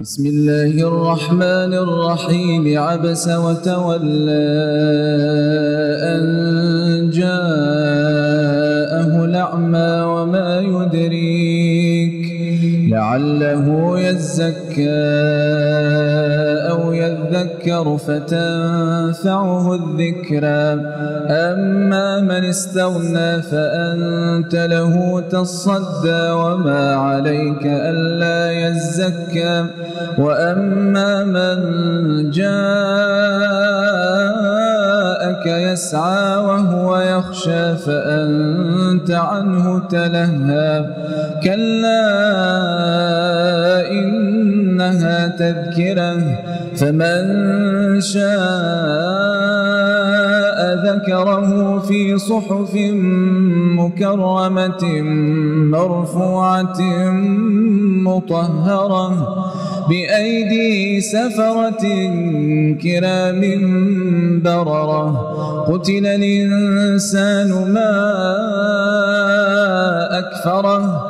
بسم الله الرحمن الرحيم. عبس وتولى. يدريك لعله يزكى أو يذكر فتنفعه الذكرى. أما من استغنى فأنت له تصدى وما عليك ألا يزكى. وأما من جاءك يسعى وهو يخشى فأنت عنه تلهى. كلا إنها تذكرة فمن شاء ذكره في صحف مكرمة مرفوعة مطهرة. بأيدي سفرة كرام بررة. قتل الإنسان ما أكفره.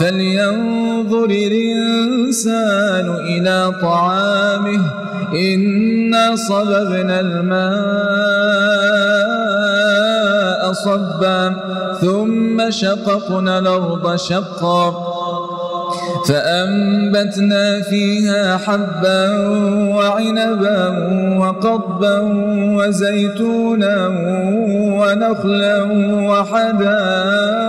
فلينظر الإنسان إلى طعامه. إنا صببنا الماء صبا ثم شققنا الأرض شقا. فأنبتنا فيها حبا وعنبا وقضبا وزيتونا ونخلا وحدائق.